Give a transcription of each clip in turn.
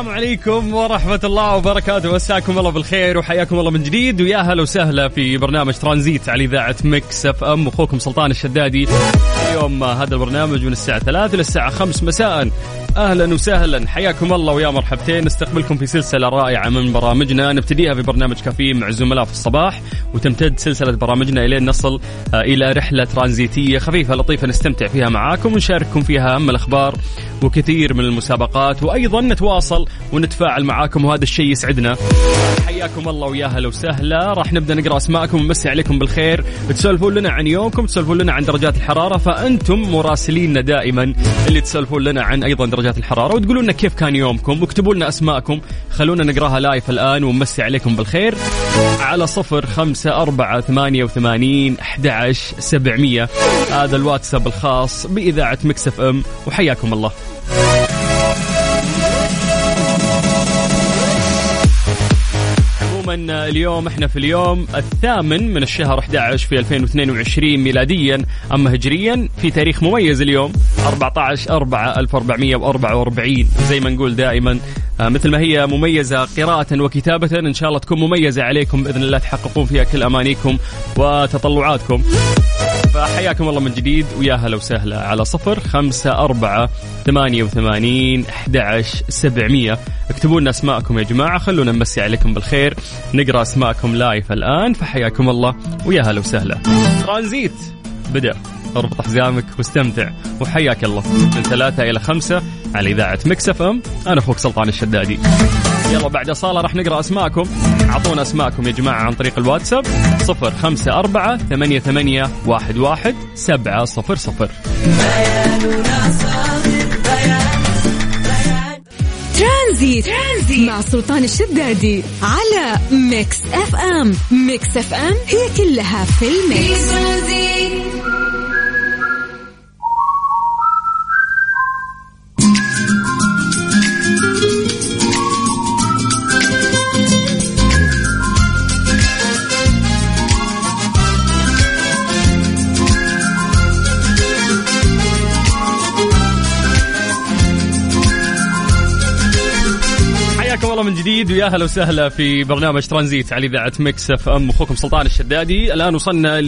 السلام عليكم ورحمة الله وبركاته. مساكم الله بالخير وحياكم الله من جديد. ويا هلا وسهلا في برنامج ترانزيت على إذاعة Mix FM. أخوكم سلطان الشدادي. اليوم هذا البرنامج من الساعة 3 إلى الساعة 5 مساء. أهلا وسهلا. حياكم الله ويا مرحبتين. نستقبلكم في سلسلة رائعة من برامجنا. نبتديها في برنامج كافيين مع الزملاء في الصباح. وتمتد سلسلة برامجنا إلين نصل آه، إلى رحلة ترانزيتية خفيفة لطيفة نستمتع فيها معاكم ونشارككم فيها أهم الأخبار وكثير من المسابقات. وأيضا نتواصل ونتفاعل معاكم وهذا الشيء يسعدنا. حياكم الله ويا هلا وسهلا. راح نبدأ نقرأ أسماءكم ونمسي عليكم بالخير. تسولفون لنا عن يومكم تسولفون لنا عن درجات الحرارة فأنتم مراسليننا دائما اللي تسولفون لنا عن أيضا درجات الحرارة. وتقولون لنا كيف كان يومكم واكتبوا لنا أسماءكم. خلونا نقرأها لايف الآن ونمسي عليكم بالخير. على صفر خمسة أربعة ثمانية وثمانين أحد سبعمية. هذا الواتساب الخاص بإذاعة مكسف أم وحياكم الله. اليوم إحنا في اليوم الثامن من الشهر 11 في 2022 ميلاديا اما هجريا. في تاريخ مميز اليوم 14 4 1444 زي ما نقول دائما آه، مثل ما هي مميزة قراءة وكتابة إن شاء الله تكون مميزة عليكم بإذن الله تحققون فيها كل أمانيكم وتطلعاتكم. فحياكم الله من جديد ويا هلا وسهلا على صفر خمسة أربعة ثمانية وثمانين أحد سبعمية. اكتبوا لنا أسماءكم يا جماعة خلونا نمسي عليكم بالخير. نقرأ أسماءكم live الآن فحياكم الله ويا هلا وسهلا. ترانزيت. بدأ. أربط حزامك واستمتع وحياك الله. من ثلاثة إلى خمسة على إذاعة Mix FM. أنا أخوك سلطان الشدادي. يلا بعد أصالة راح نقرأ أسماءكم. أعطونا أسماءكم يا جماعة عن طريق الواتساب. صفر خمسة أربعة ثمانية, ثمانية واحد, واحد سبعة صفر صفر. ترانزيت, ترانزيت. مع سلطان الشدادي على Mix FM. Mix FM هي كلها في ال mix. جديد ويا هلا وسهلا في برنامج ترانزيت على إذاعة Mix FM. أخوكم سلطان الشدادي. الآن وصلنا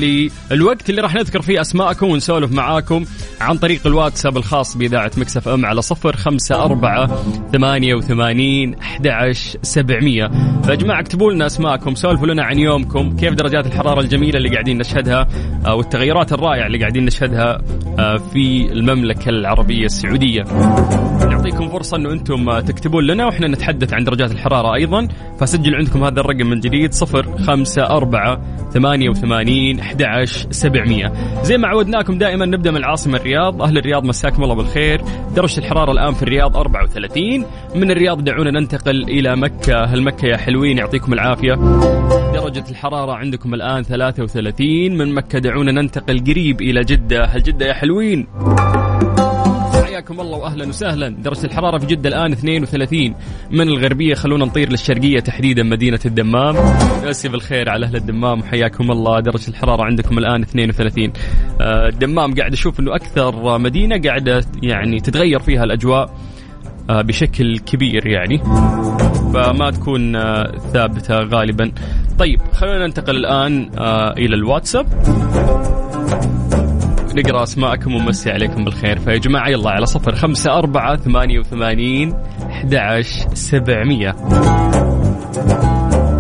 للوقت اللي راح نذكر فيه أسماءكم ونسولف معاكم عن طريق الواتساب الخاص بإذاعة Mix FM على صفر خمسة أربعة ثمانية وثمانين سبعمية. اكتبوا لنا أسماءكم سولفوا لنا عن يومكم كيف درجات الحرارة الجميلة اللي قاعدين نشهدها آه، والتغيرات الرائعة اللي قاعدين نشهدها آه، في المملكة العربية السعودية. نعطيكم فرصة إنه أنتم تكتبون لنا وإحنا نتحدث عن درجات الحرارة أيضا. فسجل عندكم هذا الرقم من جديد صفر خمسة أربعة ثمانية وثمانين أحد عشر سبعمية. زي ما عودناكم دائما نبدأ من العاصمة الرياض. أهل الرياض مساكم الله بالخير. درجة الحرارة الآن في الرياض 34 من الرياض دعونا ننتقل إلى مكة. هل مكة يا حلوين يعطيكم العافية. درجة الحرارة عندكم الآن 33 من مكة دعونا ننتقل قريب إلى جدة. هل جدة يا حلوين؟ حياكم الله واهلا وسهلا. درجه الحرارة في جدة الآن 32 من الغربية خلونا نطير للشرقية تحديدا مدينة الدمام. مسي بالخير على أهل الدمام وحياكم الله. درجه الحرارة عندكم الآن 32 آه، الدمام قاعد أشوف إنه أكثر مدينة قاعدة يعني تتغير فيها الأجواء آه، بشكل كبير يعني. فما تكون آه، ثابتة غالبا. طيب خلونا ننتقل الآن آه، إلى نقرأ أسماءكم ونمسي عليكم بالخير. فيا جماعة يلا على صفر خمسة أربعة ثمانية وثمانين أحد سبعمية.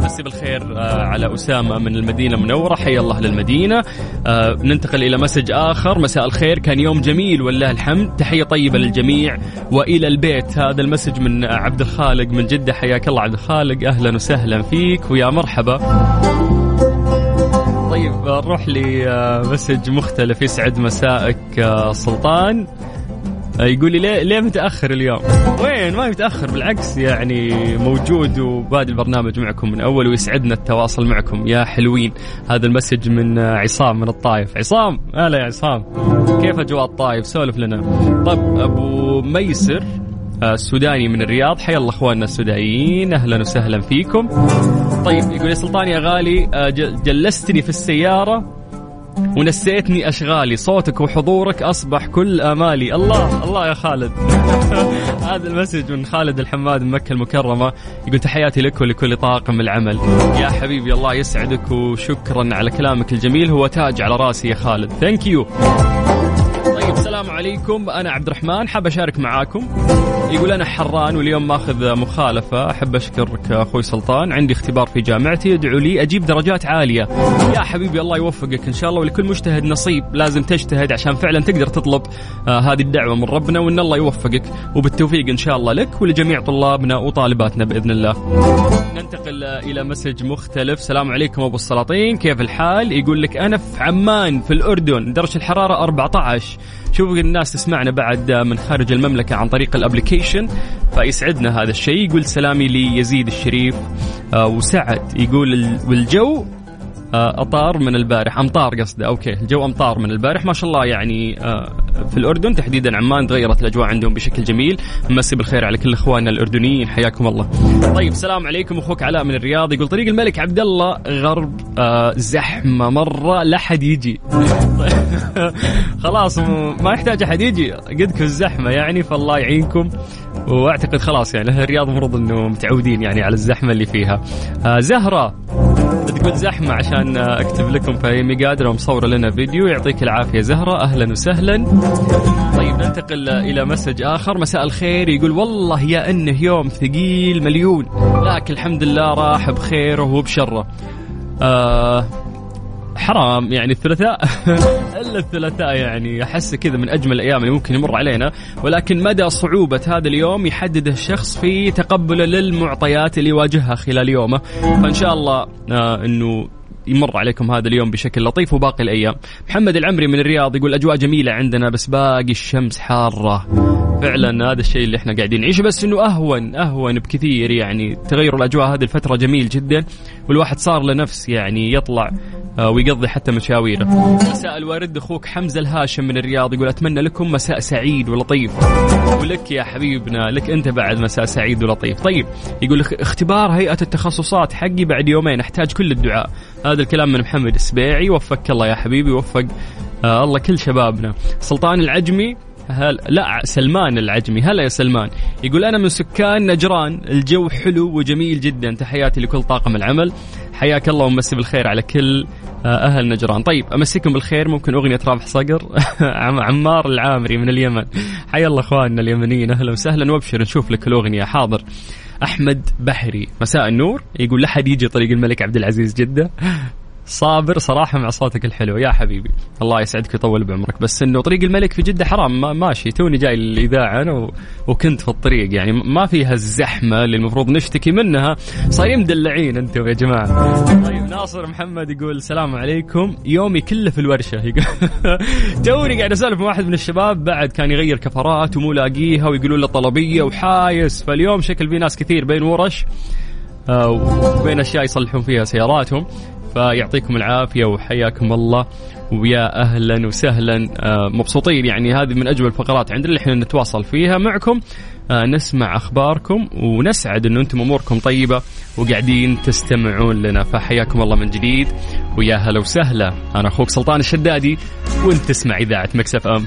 مسي بالخير آه، على أسامة من المدينة المنورة. حيا الله للمدينة. آه، ننتقل إلى message آخر. مساء الخير كان يوم جميل والله الحمد. تحية طيبة للجميع وإلى البيت. هذا ال message من عبد الخالق من جدة. حياك الله عبد الخالق. أهلا وسهلا فيك. ويا مرحبا. نروح ل message مختلف يسعد مسائك آه، سلطان. آه، يقول لي ليه ليه متاخر اليوم؟ وين؟ ما متاخر بالعكس يعني موجود وبادئ البرنامج معكم من أول ويسعدنا التواصل معكم. يا حلوين. هذا ال message من آه، عصام من الطايف. عصام! هلا يا عصام. كيف أجواء الطايف؟ سولف لنا. طيب أبو ميسر آه، السوداني من الرياض. حيا الله أخواننا السودانيين. أهلا وسهلا فيكم. طيب يقول يا سلطان يا غالي آه، جلستني في السيارة ونسيتني أشغالي صوتك وحضورك أصبح كل آمالي. الله الله يا خالد. هذا ال message من خالد الحماد من مكة المكرمة. يقول تحياتي لك ولكل طاقم العمل. يا حبيبي الله يسعدك وشكرا على كلامك الجميل هو تاج على رأسي يا خالد. thank you السلام عليكم. أنا عبد الرحمن حاب أشارك معاكم. يقول أنا حران واليوم ماخذ مخالفة. أحب أشكرك أخوي سلطان. عندي اختبار في جامعتي. ادعو لي أجيب درجات عالية. يا حبيبي الله يوفقك. إن شاء الله ولكل مجتهد نصيب لازم تجتهد عشان فعلا تقدر تطلب آه هذه الدعوة من ربنا وإن الله يوفقك. وبالتوفيق إن شاء الله لك ولجميع طلابنا وطالباتنا بإذن الله. ننتقل إلى مسج مختلف. السلام عليكم أبو السلاطين. كيف الحال؟ يقول لك أنا في عمان في الأردن درجة الحرارة 14 شوفوا الناس تسمعنا بعد من خارج المملكة عن طريق ال application فيسعدنا هذا الشيء. يقول سلامي ليزيد الشريف آه، وسعد يقول ال- والجو أطار من البارح. أمطار قصده. okay. الجو أمطار من البارح. ما شاء الله يعني آه، في الأردن تحديدا عمان تغيرت الأجواء عندهم بشكل جميل. مسي بالخير على كل إخواننا الأردنيين. حياكم الله. طيب السلام عليكم. أخوك علاء من الرياض يقول طريق الملك عبد الله غرب آه، زحمة. مرة لا حد يجي. خلاص ما يحتاج أحد يجي. قدك الزحمة يعني فالله يعينكم. وأعتقد خلاص يعني أهل الرياض المفروض إنه متعودين يعني على الزحمة اللي فيها. آه زهرة. تقول زحمة عشان أكتب لكم فهي مي قادره ومصوره لنا فيديو. يعطيك العافية زهرة. أهلا وسهلا. طيب ننتقل إلى مسج آخر. مساء الخير. يقول والله يا إنه يوم ثقيل مليون. لكن الحمد لله راح بخيره وبشره. آه حرام يعني الثلاثاء إلا الثلاثاء يعني أحس كذا من أجمل الأيام اللي ممكن يمر علينا ولكن مدى صعوبة هذا اليوم يحدده الشخص في تقبله للمعطيات اللي يواجهها خلال يومه فإن شاء الله آه إنه يمر عليكم هذا اليوم بشكل لطيف وباقي الأيام. محمد العمري من الرياض يقول أجواء جميلة عندنا بس باقي الشمس حارة. فعلا هذا الشيء اللي إحنا قاعدين نعيشه بس إنه أهون أهون بكثير يعني تغير الأجواء هذه الفترة جميل جدا والواحد صار له نفس يعني يطلع آه، ويقضي حتى مشاويره. مساء الورد أخوك حمزة الهاشم من الرياض يقول أتمنى لكم مساء سعيد ولطيف. ولك يا حبيبنا لك أنت بعد مساء سعيد ولطيف. طيب يقول اختبار هيئة التخصصات حقي بعد يومين أحتاج كل الدعاء. هذا الكلام من محمد السبيعي وفقك الله يا حبيبي وفق آه الله كل شبابنا. سلطان العجمي هل لا سلمان العجمي. هلا يا سلمان. يقول أنا من سكان نجران. الجو حلو وجميل جدا. تحياتي لكل طاقم العمل. حياك الله ومسي بالخير على كل آه، أهل نجران. طيب أمسيكم بالخير. ممكن أغنية رابح صقر. عم- عمار العامري من اليمن. حيا الله أخواننا اليمنيين. أهلا وسهلا. وأبشر نشوف لك الأغنية. حاضر. أحمد بحري. مساء النور. يقول لا حد يجي طريق الملك عبد العزيز جدة. صابر صراحة مع صوتك الحلو. يا حبيبي الله يسعدك ويطول بعمرك. بس إنه طريق الملك في جدة حرام. ما ماشي. توني جاي الإذاعة أنا و... وكنت في الطريق. يعني ما فيها الزحمة اللي المفروض نشتكي منها. صايرين مدلعين أنتم يا جماعة. طيب ناصر محمد يقول السلام عليكم. يومي كله في الورشة. يقول توني قاعد أسولف مع واحد من الشباب. بعد كان يغير كفرات ومو لاقيها ويقولون له طلبية وحايس. فاليوم شكل في ناس كثير بين ورش آه، وبين أشياء يصلحون فيها سياراتهم. فيعطيكم العافية وحياكم الله. ويا أهلا وسهلا. آه، مبسوطين يعني هذه من أجمل الفقرات عندنا اللي إحنا نتواصل فيها معكم. آه، نسمع أخباركم ونسعد إنه أنتم أموركم طيبة وقاعدين تستمعون لنا. فحياكم الله من جديد. ويا هلا وسهلا. أنا أخوك سلطان الشدادي وأنت تسمع إذاعة Mix FM.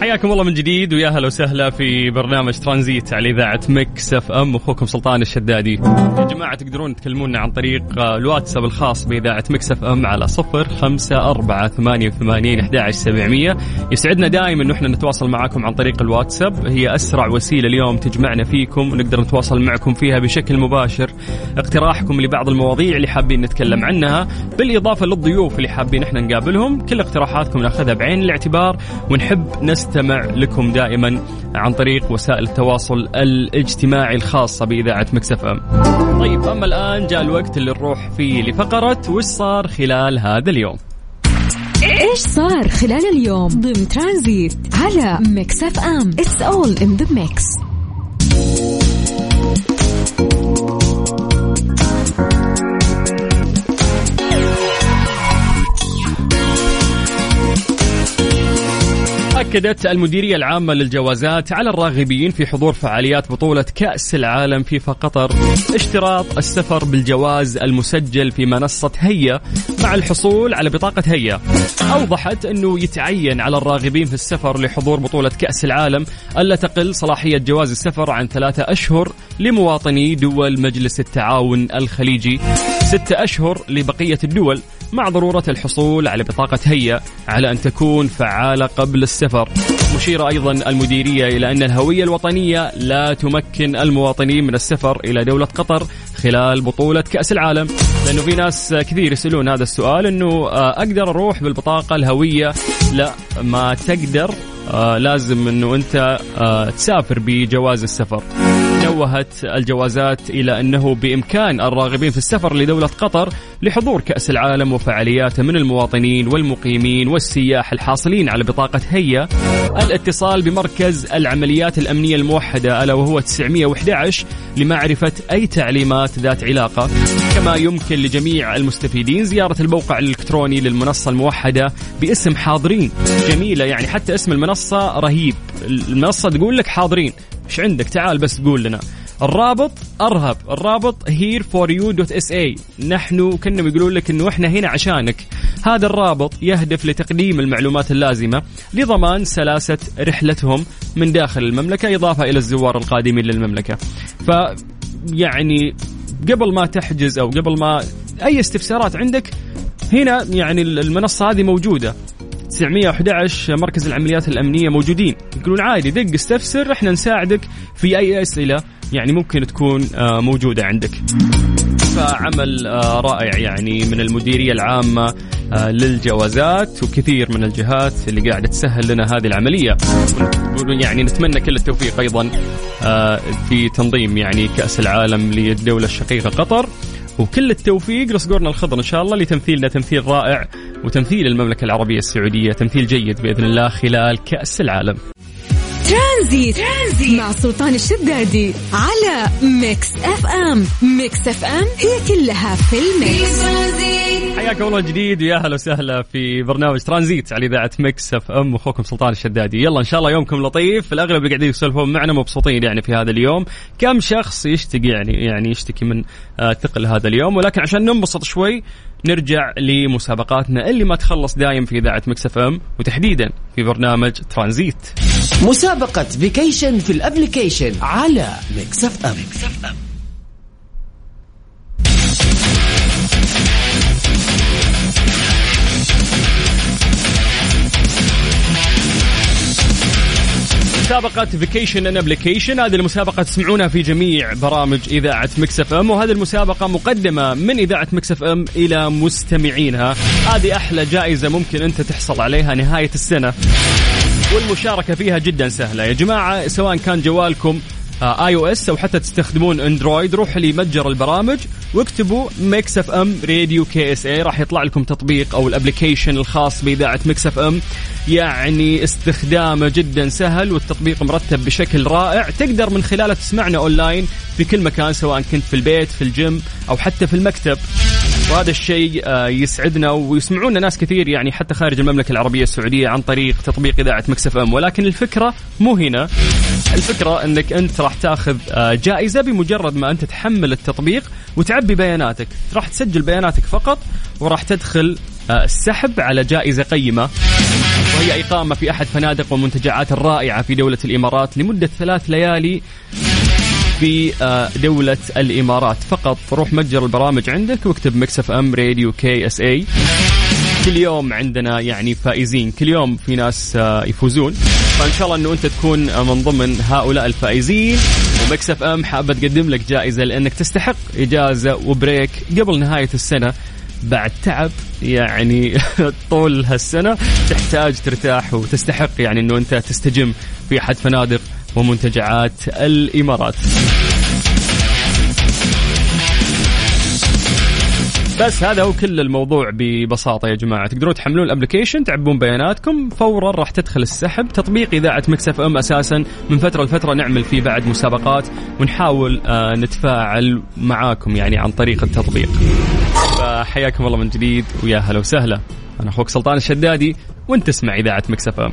حياكم الله من جديد ويا هلا وسهلا في برنامج ترانزيت على إذاعة Mix FM أخوكم سلطان الشدادي. يا جماعة تقدرون تكلمونا عن طريق الواتساب الخاص بإذاعة Mix FM على صفر خمسة أربعة ثمانية وثمانين أحد سبعمية. يسعدنا دائما انه إحنا نتواصل معكم عن طريق الواتساب. هي أسرع وسيلة اليوم تجمعنا فيكم ونقدر نتواصل معكم فيها بشكل مباشر. اقتراحكم لبعض المواضيع اللي حابين نتكلم عنها بالإضافة للضيوف اللي حابين إحنا نقابلهم. كل اقتراحاتكم ناخذها بعين الاعتبار ونحب نست نستمع لكم دائما عن طريق وسائل التواصل الاجتماعي الخاصة بإذاعة Mix FM. طيب أما الآن جاء الوقت اللي نروح فيه لفقرة وش صار خلال هذا اليوم؟ إيش صار خلال اليوم ضمن ترانزيت على Mix FM؟ it's all in the mix أكدت المديرية العامة للجوازات على الراغبين في حضور فعاليات بطولة كأس العالم فيفا قطر. اشتراط السفر بالجواز المسجل في منصة هيا مع الحصول على بطاقة هيا. أوضحت أنه يتعين على الراغبين في السفر لحضور بطولة كأس العالم ألا تقل صلاحية جواز السفر عن ثلاثة أشهر لمواطني دول مجلس التعاون الخليجي. ستة أشهر لبقية الدول مع ضرورة الحصول على بطاقة هيا على أن تكون فعالة قبل السفر. مشيرة أيضا المديرية إلى أن الهوية الوطنية لا تمكن المواطنين من السفر إلى دولة قطر خلال بطولة كأس العالم. لأنه في ناس كثير يسألون هذا السؤال أنه آه، أقدر أروح بالبطاقة الهوية؟ لا ما تقدر. آه، لازم أنه أنت آه، تسافر بجواز السفر. نوهت الجوازات إلى أنه بإمكان الراغبين في السفر لدولة قطر لحضور كأس العالم وفعالياته من المواطنين والمقيمين والسياح الحاصلين على بطاقة هيا. الاتصال بمركز العمليات الأمنية الموحدة ألا وهو 911 لمعرفة أي تعليمات ذات علاقة. كما يمكن لجميع المستفيدين زيارة الموقع الإلكتروني للمنصة الموحدة باسم حاضرين. جميلة يعني حتى اسم المنصة رهيب. المنصة تقول لك حاضرين. إيش عندك؟ تعال بس قول لنا. الرابط أرحب. الرابط here for you dot SA نحن كنا يقولون لك إنه إحنا هنا عشانك. هذا الرابط يهدف لتقديم المعلومات اللازمة لضمان سلاسة رحلتهم من داخل المملكة إضافة إلى الزوار القادمين للمملكة. ف يعني قبل ما تحجز أو قبل ما أي استفسارات عندك هنا يعني المنصة هذه موجودة. 911 مركز العمليات الأمنية موجودين. يقولون عادي دق استفسر إحنا نساعدك في أي أسئلة يعني ممكن تكون آه، موجودة عندك. فعمل آه، رائع يعني من المديرية العامة آه، للجوازات وكثير من الجهات اللي قاعدة تسهل لنا هذه العملية. يعني نتمنى كل التوفيق أيضا في تنظيم يعني كأس العالم للدولة الشقيقة قطر. وكل التوفيق لصقورنا الخضر إن شاء الله لتمثيلنا تمثيل رائع وتمثيل المملكة العربية السعودية تمثيل جيد بإذن الله خلال كأس العالم. ترانزيت, ترانزيت. مع سلطان الشدادي على Mix FM، Mix FM هي كلها في ال mix. حياكم الله جديد ويا أهلا وسهلا في برنامج ترانزيت على إذاعة Mix FM. أخوكم سلطان الشدادي. يلا إن شاء الله يومكم لطيف. الأغلب اللي قاعدين يسولفون معنا مبسوطين يعني في هذا اليوم. كم شخص يشتكي يعني يعني يشتكي من آه، ثقل هذا اليوم؟ ولكن عشان ننبسط شوي نرجع لمسابقاتنا اللي ما تخلص دايم في إذاعة Mix FM وتحديدا في برنامج ترانزيت مسابقة vacation في ال application على Mix FM, Mix FM. مسابقة vacation in application هذه المسابقة تسمعونها في جميع برامج إذاعة Mix FM وهذه المسابقة مقدمة من إذاعة Mix FM إلى مستمعينها. هذه أحلى جائزة ممكن أنت تحصل عليها نهاية السنة. والمشاركة فيها جدا سهلة. يا جماعة سواء كان جوالكم iOS أو حتى تستخدمون Android روحوا لمتجر البرامج. واكتبوا Mix FM Radio KSA راح يطلع لكم تطبيق أو ال application الخاص بإذاعة Mix FM يعني استخدامه جدا سهل والتطبيق مرتب بشكل رائع. تقدر من خلاله تسمعنا أونلاين في كل مكان سواء كنت في البيت في الجيم أو حتى في المكتب. وهذا الشيء آه، يسعدنا ويسمعونا ناس كثير يعني حتى خارج المملكة العربية السعودية عن طريق تطبيق إذاعة مكسف إم. ولكن الفكرة مو هنا. الفكرة إنك أنت راح تاخذ آه، جائزة بمجرد ما أنت تحمل التطبيق وتعبي بياناتك. راح تسجل بياناتك فقط وراح تدخل آه، السحب على جائزة قيمة. وهي إقامة في أحد فنادق ومنتجعات الرائعة في دولة الإمارات لمدة ثلاث ليالي. في آه، دولة الإمارات. فقط روح متجر البرامج عندك واكتب Mix FM Radio KSA كل يوم عندنا يعني فائزين. كل يوم في ناس آه، يفوزون. فإن شاء الله إنه أنت تكون من ضمن هؤلاء الفائزين. و Mix FM حابه تقدم لك جائزة لأنك تستحق إجازة و break قبل نهاية السنة. بعد تعب يعني طول هالسنة تحتاج ترتاح وتستحق يعني إنه أنت تستجم في أحد فنادق ومنتجعات الإمارات. بس هذا هو كل الموضوع ببساطة يا جماعة. تقدرون تحملون ال application تعبون بياناتكم فورا راح تدخل السحب. تطبيق إذاعة Mix FM أساسا. من فترة لفترة نعمل فيه بعد مسابقات ونحاول آه نتفاعل معاكم يعني عن طريق التطبيق. فحياكم الله من جديد ويا هلا وسهلا. أنا أخوك سلطان الشدادي وأنت تسمع إذاعة Mix FM.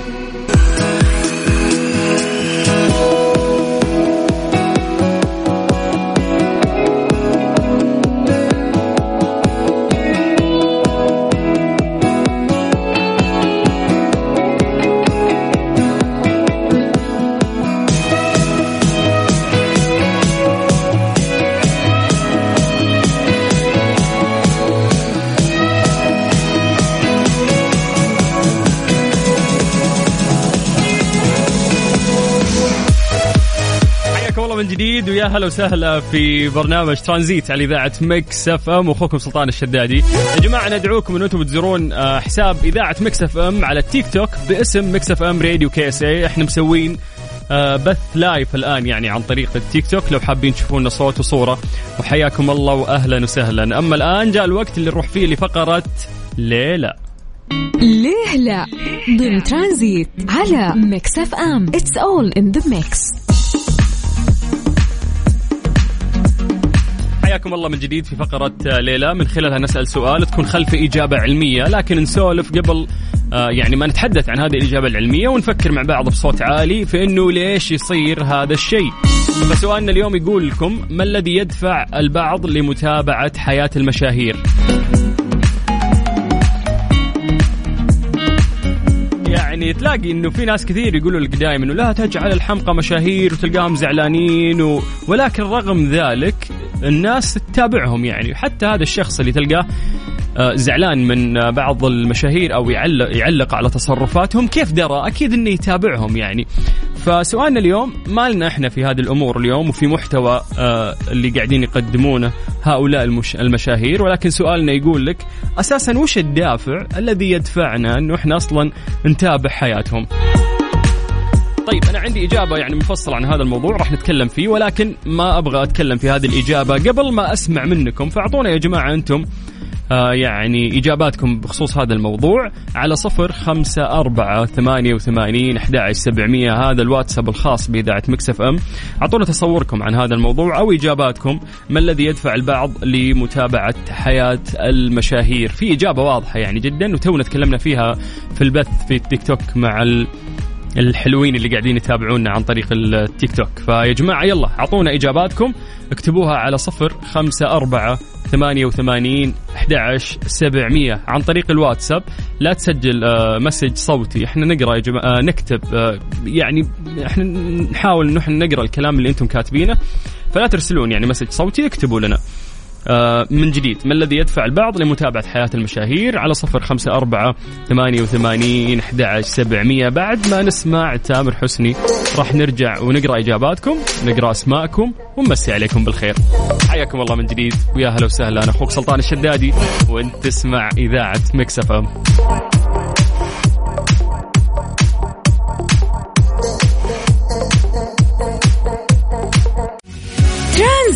جديد ويا هلا وسهلا في برنامج ترانزيت على إذاعة Mix FM. واخوكم سلطان الشدادي. يا جماعة ندعوكم إن أنتم تزورون آه، حساب إذاعة Mix FM على التيك توك باسم Mix FM Radio KSA، إحنا مسوين آه، بث live الآن يعني عن طريق التيك توك. لو حابين تشوفونا صوت وصورة وحياكم الله واهلا وسهلا. أما الآن جاء الوقت اللي نروح فيه لفقرة ليه لا. ليه لا ضمن ترانزيت على Mix FM. It's all in the mix حياكم الله من جديد في فقرة آه، ليلى. من خلالها نسأل سؤال. تكون خلفه إجابة علمية لكن نسولف قبل آه، يعني ما نتحدث عن هذه الإجابة العلمية ونفكر مع بعض بصوت عالي في أنه ليش يصير هذا الشيء. فسؤالنا اليوم يقول لكم ما الذي يدفع البعض لمتابعة حياة المشاهير؟ يعني تلاقي إنه في ناس كثير يقولوا لك دائما انه لا تجعل الحمقى مشاهير وتلقاهم زعلانين و... ولكن رغم ذلك الناس تتابعهم يعني. حتى هذا الشخص اللي تلقاه آه، زعلان من آه، بعض المشاهير أو يعلق يعلق على تصرفاتهم كيف درى؟ أكيد إنه يتابعهم يعني. فسؤالنا اليوم ما لنا إحنا في هذه الأمور اليوم وفي محتوى آه، اللي قاعدين يقدمونه هؤلاء المش المشاهير ولكن سؤالنا يقول لك أساسا وش الدافع الذي يدفعنا إنه إحنا أصلا نتابع حياتهم؟ أنا عندي إجابة يعني مفصلة عن هذا الموضوع راح نتكلم فيه ولكن ما أبغى أتكلم في هذه الإجابة. قبل ما أسمع منكم فأعطونا يا جماعة أنتم آه يعني إجاباتكم بخصوص هذا الموضوع. على صفر خمسة أربعة ثمانية وثمانين أحد سبعمية هذا الواتساب الخاص بإذاعة مكسف أم. أعطونا تصوركم عن هذا الموضوع أو إجاباتكم. ما الذي يدفع البعض لمتابعة حياة المشاهير؟ في إجابة واضحة يعني جدا وتونا تكلمنا فيها في البث في التيك توك مع الحلوين اللي قاعدين يتابعونا عن طريق التيك توك. فيا جماعة يلا أعطونا إجاباتكم. اكتبوها على صفر خمسة أربعة ثمانية وثمانين سبعمية عن طريق الواتساب. لا تسجل آه، message صوتي. إحنا نقرأ يا جماعة آه، نكتب آه، يعني إحنا نحاول إنه إحنا نقرأ الكلام اللي أنتم كاتبينه. فلا ترسلون يعني message صوتي اكتبوا لنا. من جديد. ما الذي يدفع البعض لمتابعة حياة المشاهير على صفر خمسة أربعة ثمانية وثمانين أحد سبعمية. بعد ما نسمع تامر حسني راح نرجع ونقرأ إجاباتكم نقرأ أسماءكم ونمسي عليكم بالخير. حياكم الله من جديد. ويا هلا وسهلا أنا أخوك سلطان الشدادي وأنت تسمع إذاعة Mix FM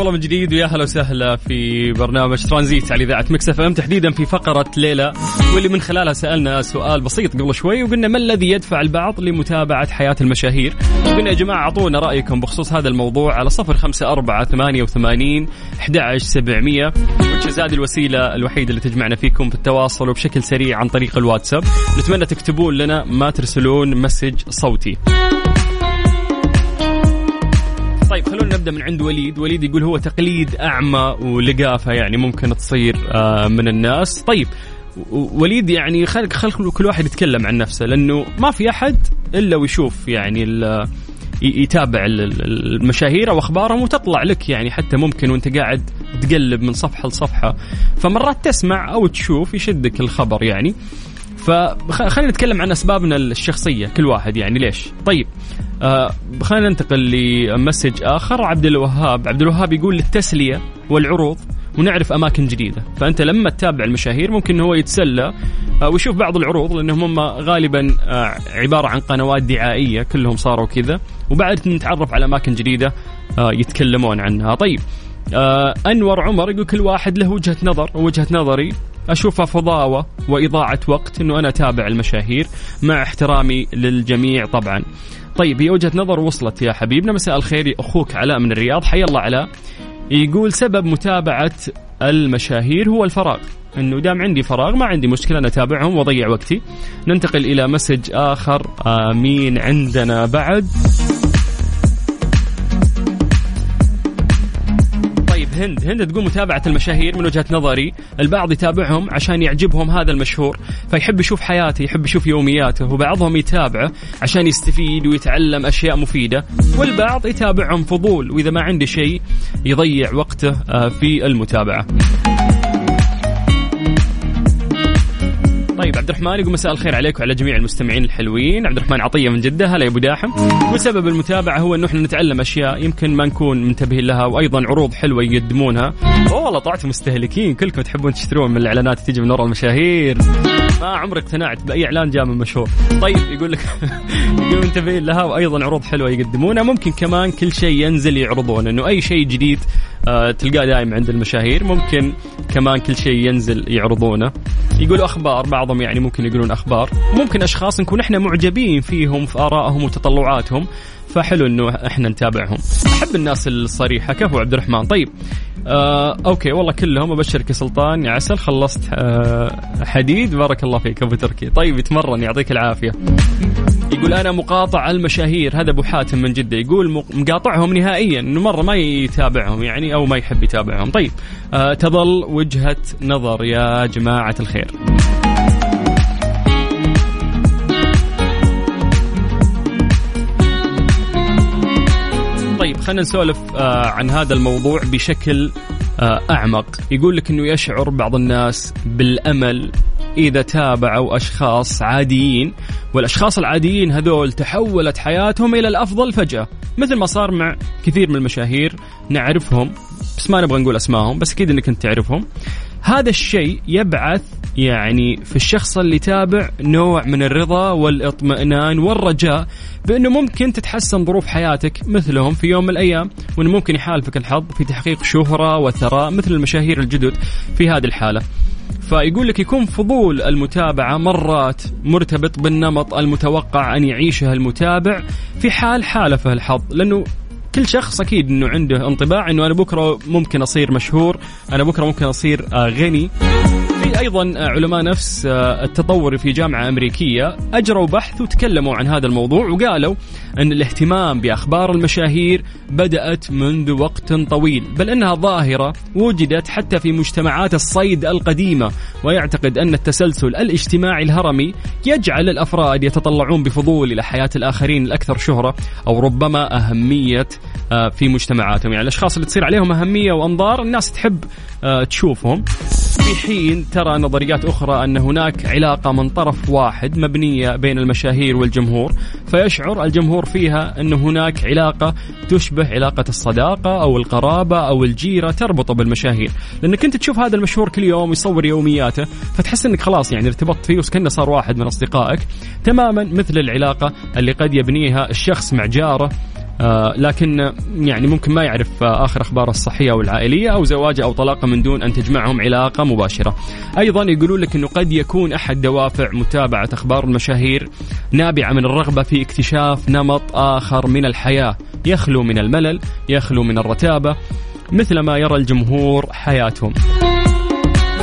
الله من جديد ويا هلا وسهلا في برنامج ترانزيت على إذاعة Mix FM. تحديدا في فقرة ليه لا واللي من خلالها سألنا سؤال بسيط قبل شوي وقلنا ما الذي يدفع البعض لمتابعة حياة المشاهير؟ وقلنا يا جماعة أعطونا رأيكم بخصوص هذا الموضوع على صفر خمسة أربعة ثمانية وثمانين أحد سبعمية. هذه الوسيلة الوحيدة اللي تجمعنا فيكم في التواصل وبشكل سريع عن طريق الواتساب. نتمنى تكتبون لنا ما ترسلون message صوتي. طيب خلونا نبدأ من عند وليد، وليد يقول هو تقليد أعمى ولقافة يعني ممكن تصير آه، من الناس، طيب وليد يعني خلق خلق كل واحد يتكلم عن نفسه لأنه ما في أحد إلا ويشوف يعني يتابع ال- ال- المشاهير أو أخبارهم وتطلع لك يعني حتى ممكن وأنت قاعد تقلب من صفحة لصفحة. فمرات تسمع أو تشوف يشدك الخبر يعني. فخلينا نتكلم عن أسبابنا الشخصية كل واحد يعني ليش؟ طيب آه خلينا ننتقل لمسج آخر. عبد الوهاب عبد الوهاب يقول للتسلية والعروض ونعرف أماكن جديدة. فأنت لما تتابع المشاهير ممكن هو يتسلى آه ويشوف بعض العروض لأنهم هم غالبا آه عبارة عن قنوات دعائية كلهم صاروا كذا وبعد نتعرف على أماكن جديدة آه يتكلمون عنها. طيب أنور عمر يقول كل واحد له وجهة نظر ووجهة نظري اشوفها فضاوة وإضاعة وقت إنه أنا أتابع المشاهير مع احترامي للجميع طبعا. طيب هي وجهة نظر وصلت يا حبيبنا مساء الخير أخوك علاء من الرياض حيا الله علاء. يقول سبب متابعة المشاهير هو الفراغ إنه دام عندي فراغ ما عندي مشكلة أنا أتابعهم وأضيع وقتي. ننتقل إلى مسج آخر آه مين عندنا بعد؟ هند هند تقول متابعة المشاهير من وجهة نظري. البعض يتابعهم عشان يعجبهم هذا المشهور فيحب يشوف حياته يحب يشوف يومياته وبعضهم يتابعه عشان يستفيد ويتعلم أشياء مفيدة. والبعض يتابعهم فضول وإذا ما عنده شيء يضيع وقته آه، في المتابعة. طيب عبد الرحمن يقول مساء الخير عليك وعلى جميع المستمعين الحلوين. عبد الرحمن عطية من جدة هلا يا أبو داحم. وسبب المتابعة هو إنه إحنا نتعلم أشياء يمكن ما نكون منتبهين لها وأيضا عروض حلوة يقدمونها. والله طلعتوا مستهلكين كلكم تحبون تشترون من الإعلانات اللي تيجي من ورا المشاهير. ما عمري اقتنعت بأي إعلان جاء من مشهور. طيب يقول لك يقول منتبهين لها وأيضا عروض حلوة يقدمونها. ممكن كمان كل شيء ينزل يعرضون إنه أي شيء جديد آه، تلقاه دائما عند المشاهير. ممكن كمان كل شيء ينزل يعرضونه. يقولوا أخبار بعضهم يعني ممكن يقولون أخبار. ممكن أشخاص نكون إحنا معجبين فيهم في آرائهم وتطلعاتهم. فحلو إنه إحنا نتابعهم. أحب الناس الصريحة كفو عبد الرحمن. طيب آه أوكي والله كلهم أبشرك يا سلطان يا عسل خلصت آه حديد. بارك الله فيك أبو تركي. طيب يتمرن يعطيك العافية. يقول أنا مقاطع المشاهير هذا أبو حاتم من جدة يقول مق- مقاطعهم نهائيا إنه مرة ما يتابعهم يعني أو ما يحب يتابعهم. طيب آه تظل وجهة نظر يا جماعة الخير. طيب خلينا نسولف آه عن هذا الموضوع بشكل آه أعمق. يقول لك إنه يشعر بعض الناس بالأمل إذا تابعوا أشخاص عاديين والأشخاص العاديين هذول تحولت حياتهم إلى الأفضل فجأة مثل ما صار مع كثير من المشاهير نعرفهم بس ما نبغى نقول أسمائهم بس أكيد إنك أنت تعرفهم هذا الشيء يبعث يعني في الشخص اللي يتابع نوع من الرضا والإطمئنان والرجاء بأنه ممكن تتحسن ظروف حياتك مثلهم في يوم من الأيام وأنه ممكن يحالفك الحظ في تحقيق شهرة وثراء مثل المشاهير الجدد في هذه الحالة. فيقول لك يكون فضول المتابعة مرات مرتبط بالنمط المتوقع أن يعيشه المتابع في حال حالفه الحظ لأنه كل شخص أكيد إنه عنده انطباع إنه أنا بكرة ممكن أصير مشهور أنا بكرة ممكن أصير آه، غني. أيضا علماء نفس آه، التطوري في جامعة أمريكية أجروا بحث وتكلموا عن هذا الموضوع وقالوا أن الاهتمام بأخبار المشاهير بدأت منذ وقت طويل بل أنها ظاهرة وجدت حتى في مجتمعات الصيد القديمة ويعتقد أن التسلسل الاجتماعي الهرمي يجعل الأفراد يتطلعون بفضول إلى حياة الآخرين الأكثر شهرة أو ربما أهمية آه، في مجتمعاتهم. يعني الأشخاص اللي تصير عليهم أهمية وأنظار الناس تحب آه، تشوفهم. في حين ترى نظريات أخرى أن هناك علاقة من طرف واحد مبنية بين المشاهير والجمهور فيشعر الجمهور فيها أن هناك علاقة تشبه علاقة الصداقة أو القرابة أو الجيرة تربطه بالمشاهير. لأنك أنت تشوف هذا المشهور كل يوم يصور يومياته فتحس أنك خلاص يعني ارتبطت فيه وكأنه صار واحد من أصدقائك. تماما مثل العلاقة اللي قد يبنيها الشخص مع جاره لكن يعني ممكن ما يعرف آه آخر اخباره الصحية أو العائلية أو زواجه أو طلاقه من دون أن تجمعهم علاقة مباشرة. أيضا يقولون لك إنه قد يكون أحد دوافع متابعة أخبار المشاهير نابعة من الرغبة في اكتشاف نمط آخر من الحياة يخلو من الملل، يخلو من الرتابة مثل ما يرى الجمهور حياتهم.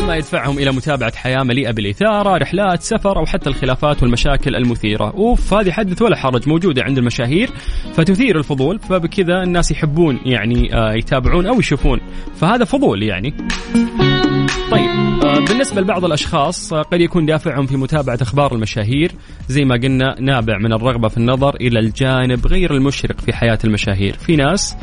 مما يدفعهم إلى متابعة حياة مليئة بالإثارة، رحلات، سفر أو حتى الخلافات والمشاكل المثيرة، أوف هذه حدث ولا حرج موجودة عند المشاهير فتثير الفضول فبكذا الناس يحبون يعني آه، يتابعون أو يشوفون، فهذا فضول يعني. طيب بالنسبة لبعض الأشخاص آه، قد يكون دافعهم في متابعة أخبار المشاهير زي ما قلنا نابع من الرغبة في النظر إلى الجانب غير المشرق في حياة المشاهير. في ناس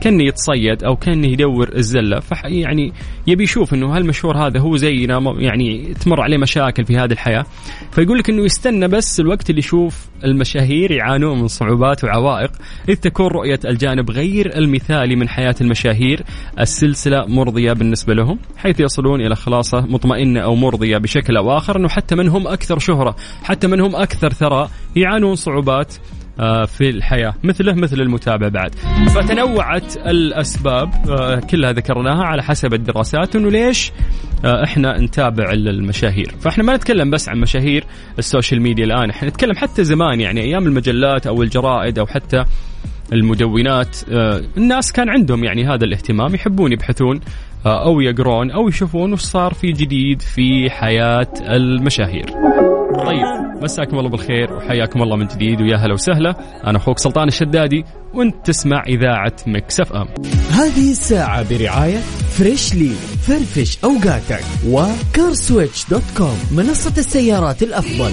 كان يتصيد أو كان يدور الزلة فح يعني يبي يشوف أنه هالمشهور هذا هو زينا يعني تمر عليه مشاكل في هذه الحياة. فيقول لك أنه يستنى بس الوقت اللي يشوف المشاهير يعانون من صعوبات وعوائق إذ تكون رؤية الجانب غير المثالي من حياة المشاهير السلسلة مرضية بالنسبة لهم حيث يصلون إلى خلاصة مطمئنة أو مرضية بشكل أو آخر أنه حتى من هم أكثر شهرة حتى من هم أكثر ثراء يعانون صعوبات آه، في الحياة. مثله مثل المتابع بعد. فتنوعت الأسباب آه، كلها ذكرناها على حسب الدراسات أنه ليش آه، إحنا نتابع المشاهير. فإحنا ما نتكلم بس عن مشاهير ال social media الآن إحنا نتكلم حتى زمان يعني أيام المجلات أو الجرائد أو حتى المدونات الناس كان عندهم يعني هذا الاهتمام يحبون يبحثون أو يقرون أو يشوفون وش صار في جديد في حياة المشاهير. طيب مساكم الله بالخير وحياكم الله من جديد ويا هلا وسهلا أنا أخوك سلطان الشدادي وأنت تسمع إذاعة Mix FM. هذه الساعة برعاية Freshly فرفش أوقاتك و CarSwitch dot com منصة السيارات الأفضل.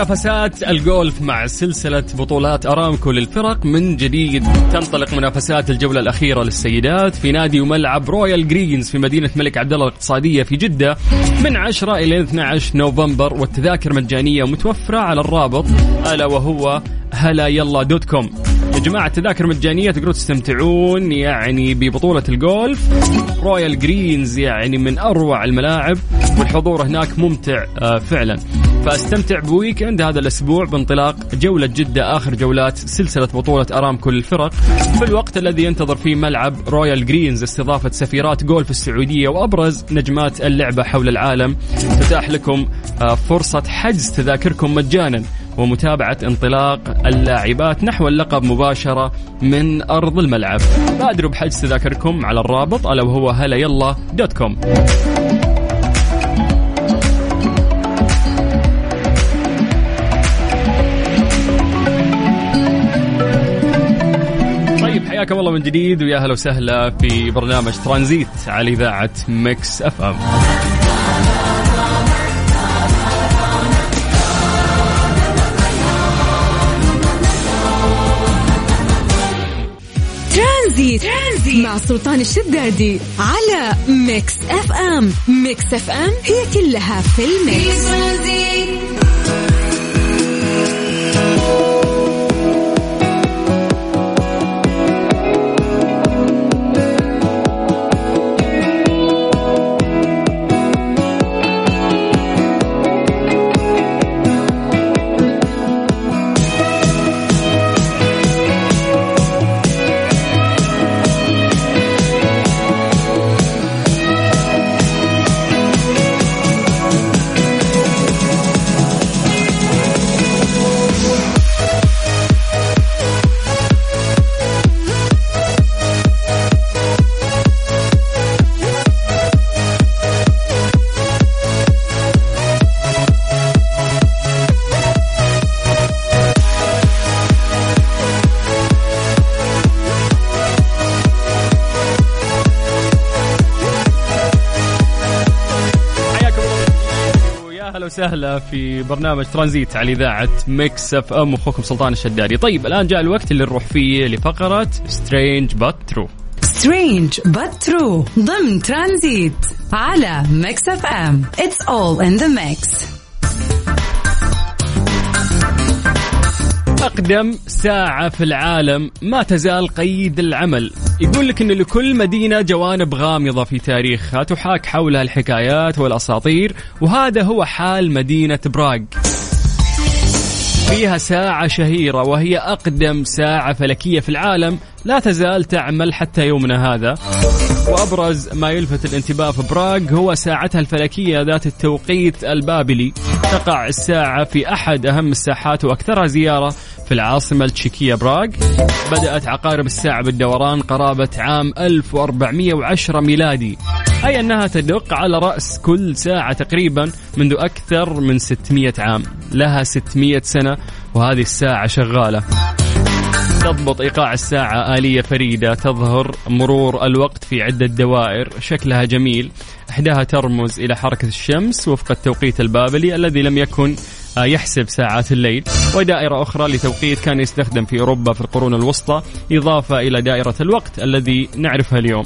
منافسات الجولف مع سلسلة بطولات أرامكو للفرق. من جديد تنطلق منافسات الجولة الأخيرة للسيدات في نادي وملعب رويال جرينز في مدينة الملك عبد الله الاقتصادية في جدة من 10 إلى 12 نوفمبر والتذاكر مجانية متوفرة على الرابط ألا وهو هلا يلا dot com. يا جماعة التذاكر مجانية تقدرون تستمتعون يعني ببطولة الجولف. رويال جرينز يعني من أروع الملاعب والحضور هناك ممتع آه، فعلا. فاستمتع ب weekend هذا الأسبوع بانطلاق جولة جدة آخر جولات سلسلة بطولة أرامكو للفرق في الوقت الذي ينتظر فيه ملعب رويال جرينز استضافة سفيرات جولف السعودية وأبرز نجمات اللعبة حول العالم. تتاح لكم آه، فرصة حجز تذاكركم مجانا ومتابعة انطلاق اللاعبات نحو اللقب مباشرة من أرض الملعب. بادروا بحجز تذاكركم على الرابط ألا وهو هلا يلا dot com. حياكم الله من جديد ويا هلا وسهلا في برنامج ترانزيت على إذاعة مكس أف أم. ترانزيت, ترانزيت مع سلطان الشدادي على ميكس أف أم ميكس أف أم هي كلها في في الميكس ترانزيت وسهلا في برنامج ترانزيت على إذاعة ميكس اف أم. أخوكم سلطان الشدادي. طيب الآن جاء الوقت اللي نروح فيه لفقرة strange but true strange but true ضمن ترانزيت على ميكس اف أم. it's all in the mix أقدم ساعة في العالم ما تزال قيد العمل. يقول لك أن لكل مدينة جوانب غامضة في تاريخها تحاك حولها الحكايات والأساطير وهذا هو حال مدينة براغ. فيها ساعة شهيرة وهي أقدم ساعة فلكية في العالم. لا تزال تعمل حتى يومنا هذا. وأبرز ما يلفت الانتباه في براغ هو ساعتها الفلكية ذات التوقيت البابلي. تقع الساعة في أحد أهم الساحات وأكثرها زيارة في العاصمة التشيكية براغ. بدأت عقارب الساعة بالدوران قرابة عام 1410 ميلادي. أي أنها تدق على رأس كل ساعة تقريبا منذ أكثر من 600 عام. لها 600 سنة وهذه الساعة شغالة. تضبط إيقاع الساعة آلية فريدة تظهر مرور الوقت في عدة دوائر شكلها جميل. إحداها ترمز إلى حركة الشمس وفق التوقيت البابلي الذي لم يكن يحسب ساعات الليل. ودائرة أخرى لتوقيت كان يستخدم في أوروبا في القرون الوسطى إضافة إلى دائرة الوقت الذي نعرفها اليوم.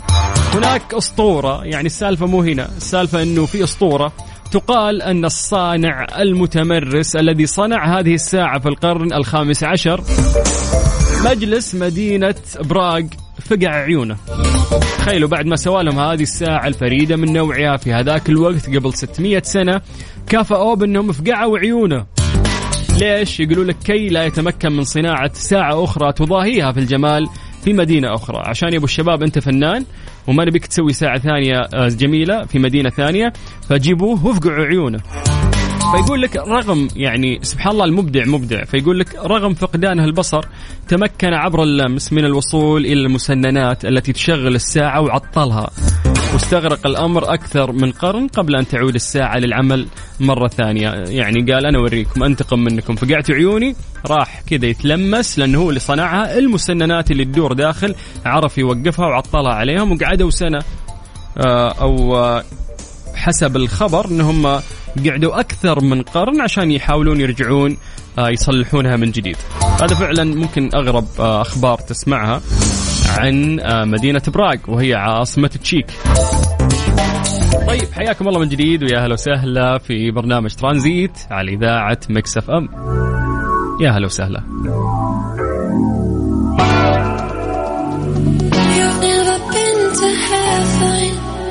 هناك أسطورة يعني السالفة مو هنا السالفة أنه في أسطورة تقال أن الصانع المتمرس الذي صنع هذه الساعة في القرن الخامس عشر مجلس مدينة براغ فقع عيونه. تخيلوا بعد ما سوى لهم هذه الساعة الفريدة من نوعها في هذاك الوقت قبل 600 سنة كافأوه بأنهم فقعوا عيونه. ليش؟ يقولوا لك كي لا يتمكن من صناعة ساعة أخرى تضاهيها في الجمال في مدينة أخرى. عشان يا أبو الشباب أنت فنان وما نبيك تسوي ساعة ثانية آه، جميلة في مدينة ثانية فجيبوه وافقعوا عيونه. فيقول لك رغم يعني سبحان الله المبدع مبدع فيقول لك رغم فقدانه البصر تمكن عبر اللمس من الوصول إلى المسننات التي تشغل الساعة وعطلها. واستغرق الأمر أكثر من قرن قبل أن تعود الساعة للعمل مرة ثانية. يعني قال أنا أوريكم أنتقم منكم. فقعت عيوني راح كذا يتلمس لأنه هو اللي صنعها. المسننات اللي تدور داخل عرف يوقفها وعطلها عليهم وقعدوا سنة آه، أو آه، حسب الخبر انهم قعدوا أكثر من قرن عشان يحاولون يرجعون آه، يصلحونها من جديد. هذا فعلا ممكن أغرب آه، أخبار تسمعها عن آه، مدينة براغ وهي عاصمة تشيك. طيب حياكم الله من جديد ويا هلا وسهلا في برنامج ترانزيت على إذاعة مكس أف أم. يا هلا وسهلا.